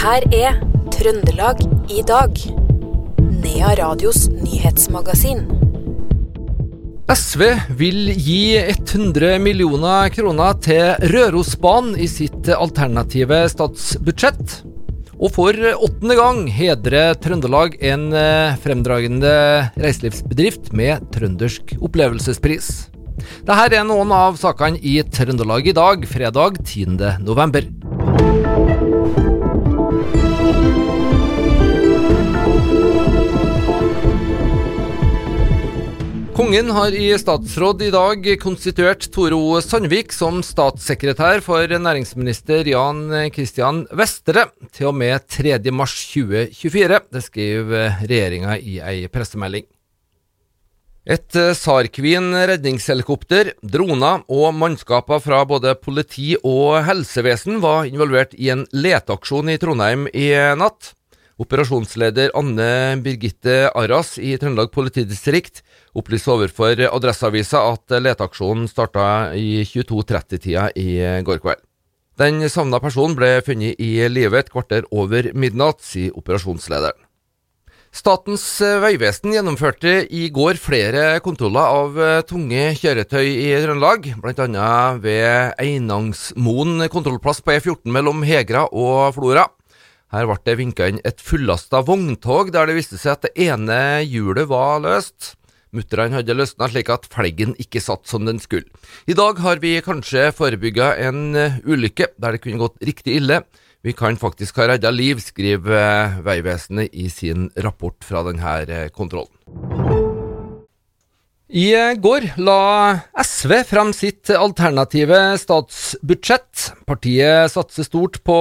her er Trøndelag i dag. Nea Radios nyhetsmagasin. SV vil gi 100 millioner kroner til Rørosbanen i sitt alternative statsbudsjett. Og for åttende gang hedrer Trøndelag en eh, fremdragende reiselivsbedrift med trøndersk opplevelsespris. Dette er noen av sakene i Trøndelag i dag, fredag 10. Kongen har i statsråd i dag konstituert Toro Sandvik som statssekretær for næringsminister Jan Christian Vestre til og med 3.3.2024. Det skriver regjeringa i ei pressemelding. Et SAR Queen redningshelikopter, droner og mannskaper fra både politi og helsevesen var involvert i en leteaksjon i Trondheim i natt. Operasjonsleder Anne Birgitte Arras i Trøndelag politidistrikt opplyste overfor Adresseavisa at leteaksjonen starta i 22.30-tida i går kveld. Den savna personen ble funnet i live et kvarter over midnatt, sier operasjonslederen. Statens vegvesen gjennomførte i går flere kontroller av tunge kjøretøy i Trøndelag, bl.a. ved Einangsmoen kontrollplass på E14 mellom Hegra og Flora. Her ble det vinka inn et fullasta vogntog, der det viste seg at det ene hjulet var løst. Mutterne hadde løsna slik at felgen ikke satt som den skulle. I dag har vi kanskje forebygga en eh, ulykke der det kunne gått riktig ille. Vi kan faktisk ha redda liv, skriver Vegvesenet i sin rapport fra denne eh, kontrollen. I går la SV frem sitt alternative statsbudsjett. Partiet satser stort på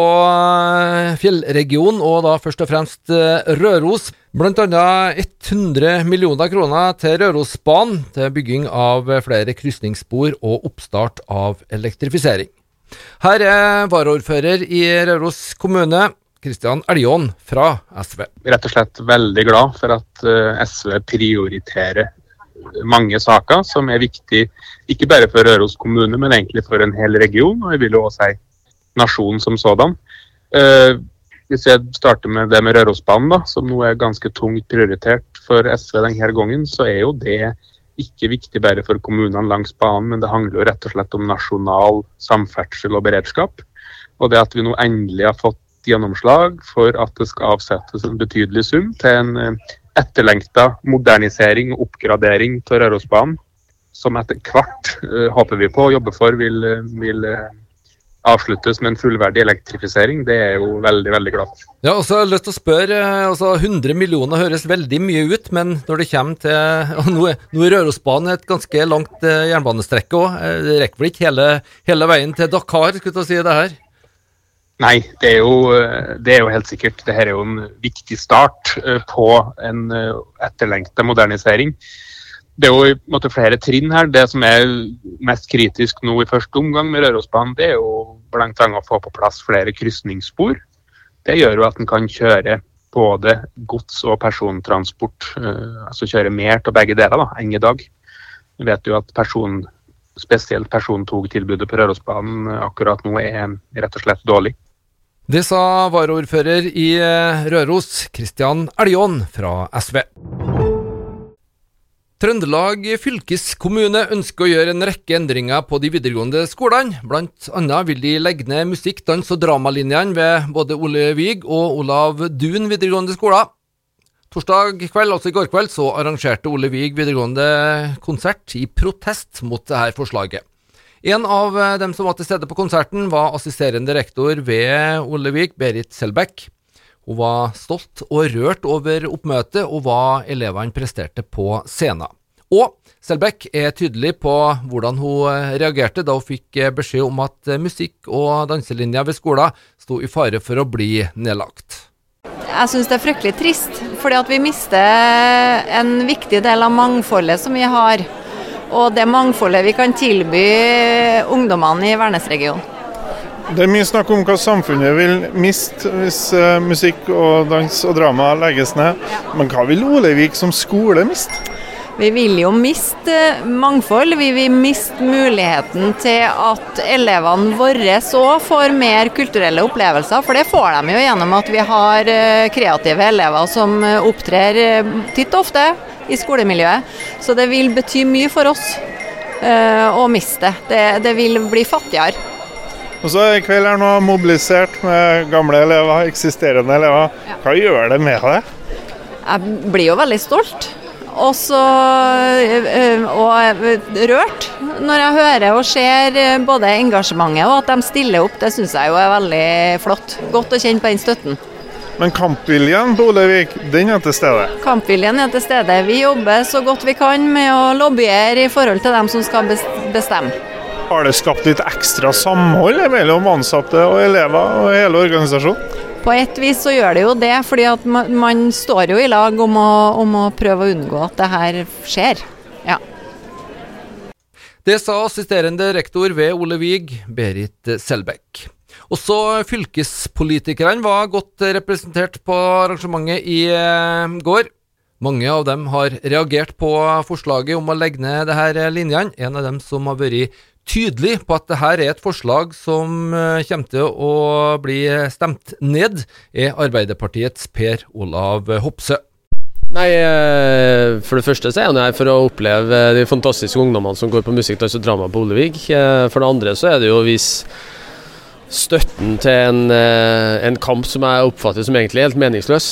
fjellregionen, og da først og fremst Røros. Blant annet 100 millioner kroner til Rørosbanen, til bygging av flere krysningsspor og oppstart av elektrifisering. Her er varaordfører i Røros kommune, Kristian Eljon fra SV. Rett og slett veldig glad for at SV prioriterer mange saker som er viktig ikke bare for Røros kommune, men egentlig for en hel region, og jeg vil jo også si nasjonen som sådan. Uh, hvis jeg starter med det med Rørosbanen, da, som nå er ganske tungt prioritert for SV denne gangen, så er jo det ikke viktig bare for kommunene langs banen, men det handler jo rett og slett om nasjonal samferdsel og beredskap. Og det at vi nå endelig har fått gjennomslag for at det skal avsettes en betydelig sum til en etterlengta modernisering og oppgradering av Rørosbanen, som etter hvert, uh, håper vi på og jobber for, vil, vil uh, avsluttes med en fullverdig elektrifisering. Det er jo veldig veldig glad. Ja, og så har jeg lyst til å spørre, altså 100 millioner høres veldig mye ut, men når det kommer til og Nå nå er Rørosbanen et ganske langt jernbanestrekke òg. Det rekker vel ikke hele, hele, veien til Dakar, skulle jeg si det her? Nei, det er, jo, det er jo helt sikkert. Dette er jo en viktig start på en etterlengta modernisering. Det er jo i måte, flere trinn her. Det som er mest kritisk nå i første omgang med Rørosbanen, det er jo bl.a. å få på plass flere krysningsspor. Det gjør jo at en kan kjøre både gods- og persontransport, altså kjøre mer til begge deler da, enn i dag. Vi vet jo at person, spesielt persontogtilbudet på Rørosbanen akkurat nå er rett og slett dårlig. Det sa varaordfører i Røros, Kristian Eljon fra SV. Trøndelag fylkeskommune ønsker å gjøre en rekke endringer på de videregående skolene. Blant annet vil de legge ned musikk-, dans- og dramalinjene ved både Ole Vig og Olav Duun videregående skoler. Torsdag kveld, altså i går kveld, så arrangerte Ole Vig videregående konsert i protest mot dette forslaget. En av dem som var til stede på konserten, var assisterende rektor ved Ollevik, Berit Selbekk. Hun var stolt og rørt over oppmøtet og hva elevene presterte på scenen. Og Selbekk er tydelig på hvordan hun reagerte da hun fikk beskjed om at musikk- og danselinja ved skolen sto i fare for å bli nedlagt. Jeg syns det er fryktelig trist, fordi at vi mister en viktig del av mangfoldet som vi har. Og det mangfoldet vi kan tilby ungdommene i Værnes-regionen. Det er mye snakk om hva samfunnet vil miste hvis uh, musikk og dans og drama legges ned. Men hva vil Olevik som skole miste? Vi vil jo miste mangfold. Vi vil miste muligheten til at elevene våre òg får mer kulturelle opplevelser. For det får de jo gjennom at vi har eh, kreative elever som eh, opptrer eh, titt og ofte i skolemiljøet. Så det vil bety mye for oss å miste det. Det vil bli fattigere. Og så I kveld er nå mobilisert med gamle elever, eksisterende elever. Hva gjør det med deg? Jeg blir jo veldig stolt. Også, eh, og rørt når jeg hører og ser både engasjementet og at de stiller opp. Det syns jeg jo er veldig flott. Godt å kjenne på den støtten. Men kampviljen på Olevik, den er til stede? Kampviljen er til stede. Vi jobber så godt vi kan med å lobbyere i forhold til dem som skal bestemme. Har det skapt litt ekstra samhold mellom ansatte og elever og hele organisasjonen? På et vis så gjør det jo det, fordi at man, står jo i lag om å, om å, prøve å unngå at det her skjer. Ja. Det sa assisterende rektor ved Ole Wiig, Berit Selbekk. Også fylkespolitikerne var godt representert på arrangementet i eh, går. Mange av dem har reagert på forslaget om å legge ned disse linjene. En av dem som har vært tydelig på at dette er et forslag som eh, kommer til å bli stemt ned, er Arbeiderpartiets Per Olav Hopse. Nei, eh, For det første så er jeg her for å oppleve de fantastiske ungdommene som går på musikk, og drama på Olevik. For det andre så er det jo å vise støtten til en, en kamp som jeg oppfatter som egentlig helt meningsløs.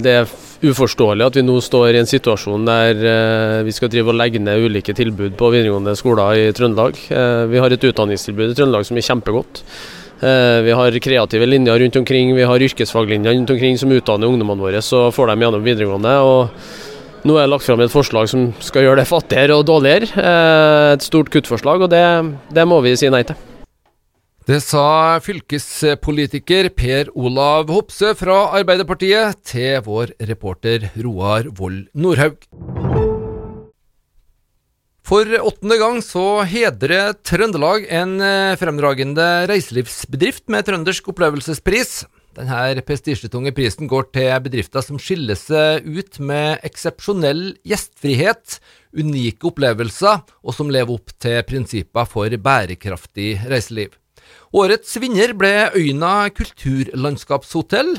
Det er uforståelig at vi nå står i en situasjon der eh, vi skal drive og legge ned ulike tilbud på videregående skoler i Trøndelag. Eh, vi har et utdanningstilbud i Trøndelag som er kjempegodt. Eh, vi har kreative linjer rundt omkring, vi har yrkesfaglinjer rundt omkring som utdanner ungdommene våre, så får dem gjennom videregående. og Nå er det lagt fram et forslag som skal gjøre det fattigere og dårligere. Et stort kuttforslag, og det, det må vi si nei til. Det sa fylkespolitiker Per Olav Hopse fra Arbeiderpartiet til vår reporter Roar Vold Nordhaug. For åttende gang så hedrer Trøndelag en fremdragende fremragende reiselivsbedrift med trøndersk opplevelsespris. Denne prestisjetunge prisen går til bedrifter som skiller seg ut med eksepsjonell gjestfrihet, unike opplevelser, og som lever opp til prinsipper for bærekraftig reiseliv. Årets vinner ble Øyna kulturlandskapshotell.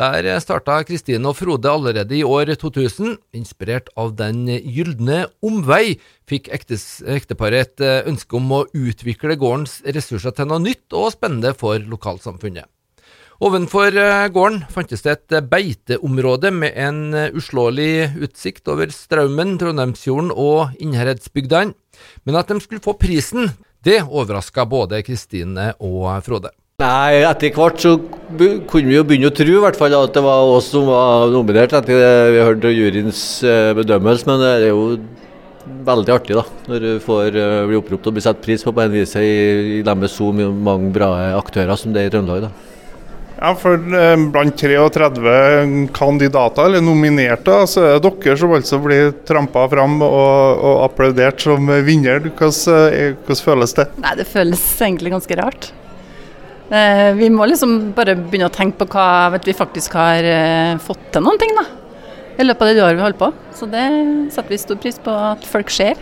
Der starta Kristine og Frode allerede i år 2000. Inspirert av Den gylne omvei fikk ekteparet et eh, ønske om å utvikle gårdens ressurser til noe nytt og spennende for lokalsamfunnet. Ovenfor eh, gården fantes det et beiteområde med en eh, uslåelig utsikt over Straumen, Trondheimsfjorden og Innherredsbygdene. Men at de skulle få prisen, det overraska både Kristine og Frode. Nei, Etter hvert så kunne vi jo begynne å tro i hvert fall at det var oss som var nominert etter det vi hørte juryens eh, bedømmelse, men det er jo veldig artig da, når du får uh, bli oppropt og bli satt pris på på en vis i, i med så mange bra aktører som det er i Trøndelag. da. Ja, for eh, Blant 33 kandidater, eller nominerte, så er det dere som altså blir trampa fram og, og applaudert som vinner. Hvordan, eh, hvordan, føles det? Nei, Det føles egentlig ganske rart. Eh, vi må liksom bare begynne å tenke på hva vi faktisk har fått til noen ting da, i løpet av det året vi holder på. Så det setter vi stor pris på at folk ser.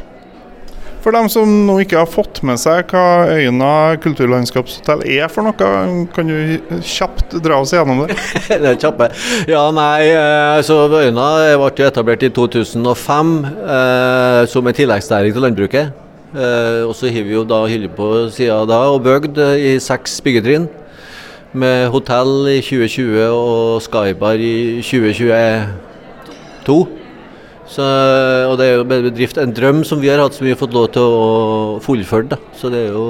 For dem som nå ikke har fått med seg hva Øyna kulturlandskapshotell er for noe, kan du kjapt dra oss gjennom det? det er kjappe. Ja, nei, eh, så Øyna ble etablert i 2005 eh, som en tilleggsnæring til landbruket. Eh, og så har vi jo da holdt på siden da og bygd i seks byggetrinn. Med hotell i 2020 og Skybar i 2022. Så, og det er jo en bedrift, en drøm som vi har hatt som vi har fått lov til å fullføre. Så det er jo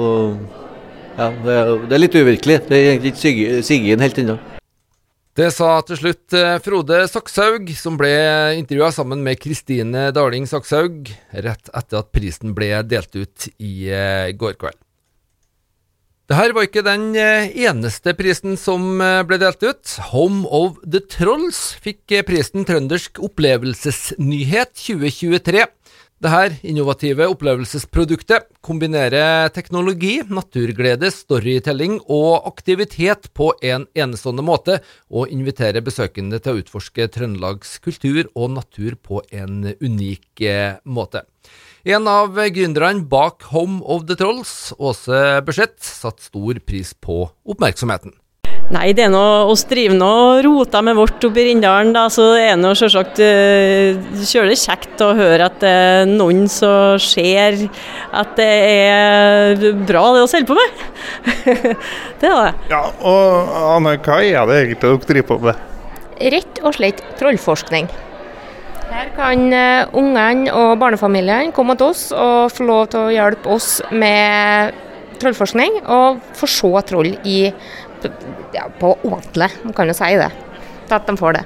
ja, det er, det er litt uvirkelig. Det er egentlig ikke sigget inn helt ennå. Det sa til slutt eh, Frode Sakshaug, som ble intervjua sammen med Kristine Darling Sakshaug rett etter at prisen ble delt ut i eh, går kveld. Dette var ikke den eh, eneste prisen som eh, ble delt ut. Home of the Trolls fikk eh, prisen Trøndersk opplevelsesnyhet 2023. Dette innovative opplevelsesproduktet kombinerer teknologi, naturglede, storytelling og aktivitet på en enestående måte, og inviterer besøkende til å utforske Trøndelags kultur og natur på en unik måte. En av gründerne bak Home of the Trolls, Åse Burseth, satte stor pris på oppmerksomheten. Nei, det er noe, oss driver nå og roter med vårt oppe i Rindalen, da, så det er noe selvsagt uh, kjølig kjekt å høre at det er noen som ser at det er bra det å holder på med. det er det. Ja, og Anne, hva er det egentlig dere driver på med? Rett og slett trollforskning. Her kan uh, ungene og barnefamiliene komme til oss og få lov til å hjelpe oss med trollforskning, og få se troll i ja, på ordentlig, man kan jo si det. Til at de får det.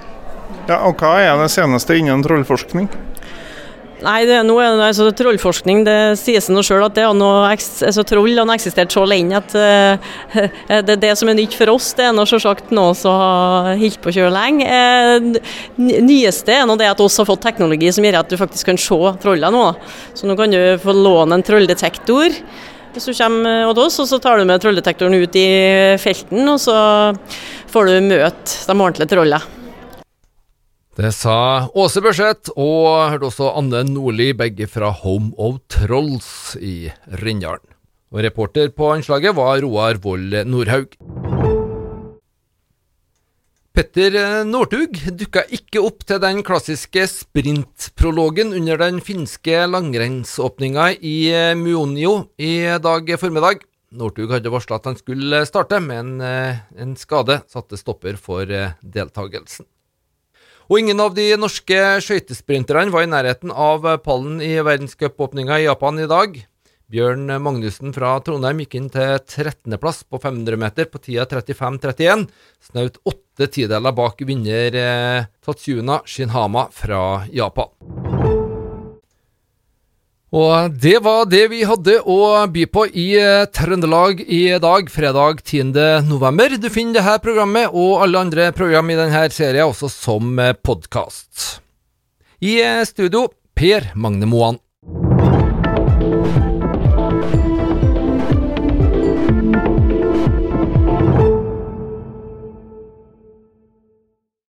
Ja, og Hva er det seneste innen trollforskning? Nei, det er noe, altså, Trollforskning det sies nå sjøl at det er noe, altså, troll har eksistert så lenge at uh, det, det som er nytt for oss, det er noe selvsagt noe som har holdt på å kjøre lenge. Uh, nyeste er nå det at oss har fått teknologi som gjør at du faktisk kan se trollene nå. Så nå kan du få låne en trolldetektor. Hvis du kommer hos oss, og så tar du med trolldetektoren ut i felten, og så får du møte de ordentlige trollene. Det sa Åse Børseth, og hørte også Anne Nordli, begge fra Home of Trolls i Rindalen. Og reporter på anslaget var Roar Vold Nordhaug. Petter Northug dukka ikke opp til den klassiske sprintprologen under den finske langrennsåpninga i Muonio i dag formiddag. Northug hadde varsla at han skulle starte, men en skade satte stopper for deltakelsen. Og ingen av de norske skøytesprinterne var i nærheten av pallen i verdenscupåpninga i Japan i dag. Bjørn Magnussen fra Trondheim gikk inn til 13.-plass på 500 meter på tida 35.31, snaut åtte tideler bak vinner eh, Tatsuna Shinhama fra Japan. Og det var det vi hadde å by på i eh, Trøndelag i dag, fredag 10. november. Du finner dette programmet og alle andre program i denne serien også som eh, podkast. I eh, studio Per Magne Moan.